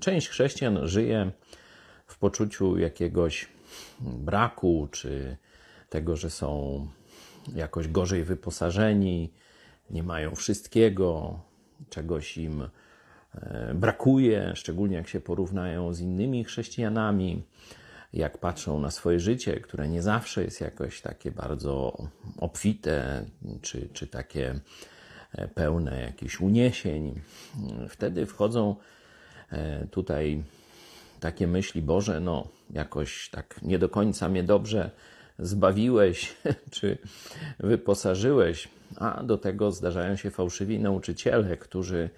Część chrześcijan żyje w poczuciu jakiegoś braku, czy tego, że są jakoś gorzej wyposażeni, nie mają wszystkiego, czegoś im e, brakuje, szczególnie jak się porównają z innymi chrześcijanami, jak patrzą na swoje życie, które nie zawsze jest jakoś takie bardzo obfite, czy, czy takie e, pełne jakichś uniesień. Wtedy wchodzą tutaj takie myśli, Boże, no jakoś tak nie do końca mnie dobrze zbawiłeś, czy wyposażyłeś, a do tego zdarzają się fałszywi nauczyciele, którzy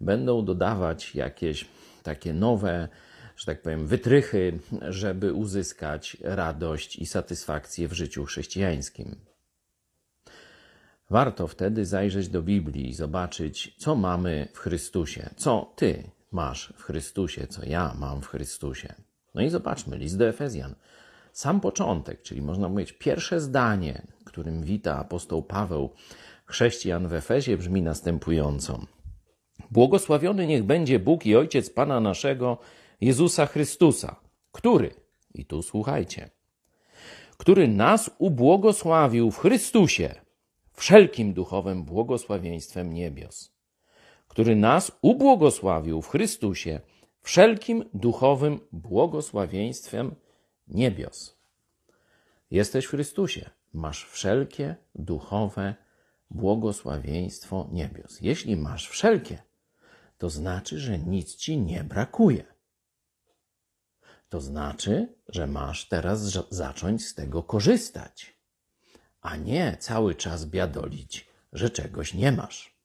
będą dodawać jakieś takie nowe, że tak powiem, wytrychy, żeby uzyskać radość i satysfakcję w życiu chrześcijańskim. Warto wtedy zajrzeć do Biblii i zobaczyć, co mamy w Chrystusie, co Ty masz w Chrystusie, co ja mam w Chrystusie. No i zobaczmy, list do Efezjan. Sam początek, czyli można powiedzieć pierwsze zdanie, którym wita apostoł Paweł chrześcijan w Efezie, brzmi następująco. Błogosławiony niech będzie Bóg i Ojciec Pana naszego, Jezusa Chrystusa, który, i tu słuchajcie, który nas ubłogosławił w Chrystusie wszelkim duchowym błogosławieństwem niebios, który nas ubłogosławił w Chrystusie wszelkim duchowym błogosławieństwem niebios. Jesteś w Chrystusie, masz wszelkie duchowe błogosławieństwo niebios. Jeśli masz wszelkie, to znaczy, że nic ci nie brakuje. To znaczy, że masz teraz zacząć z tego korzystać, a nie cały czas biadolić, że czegoś nie masz.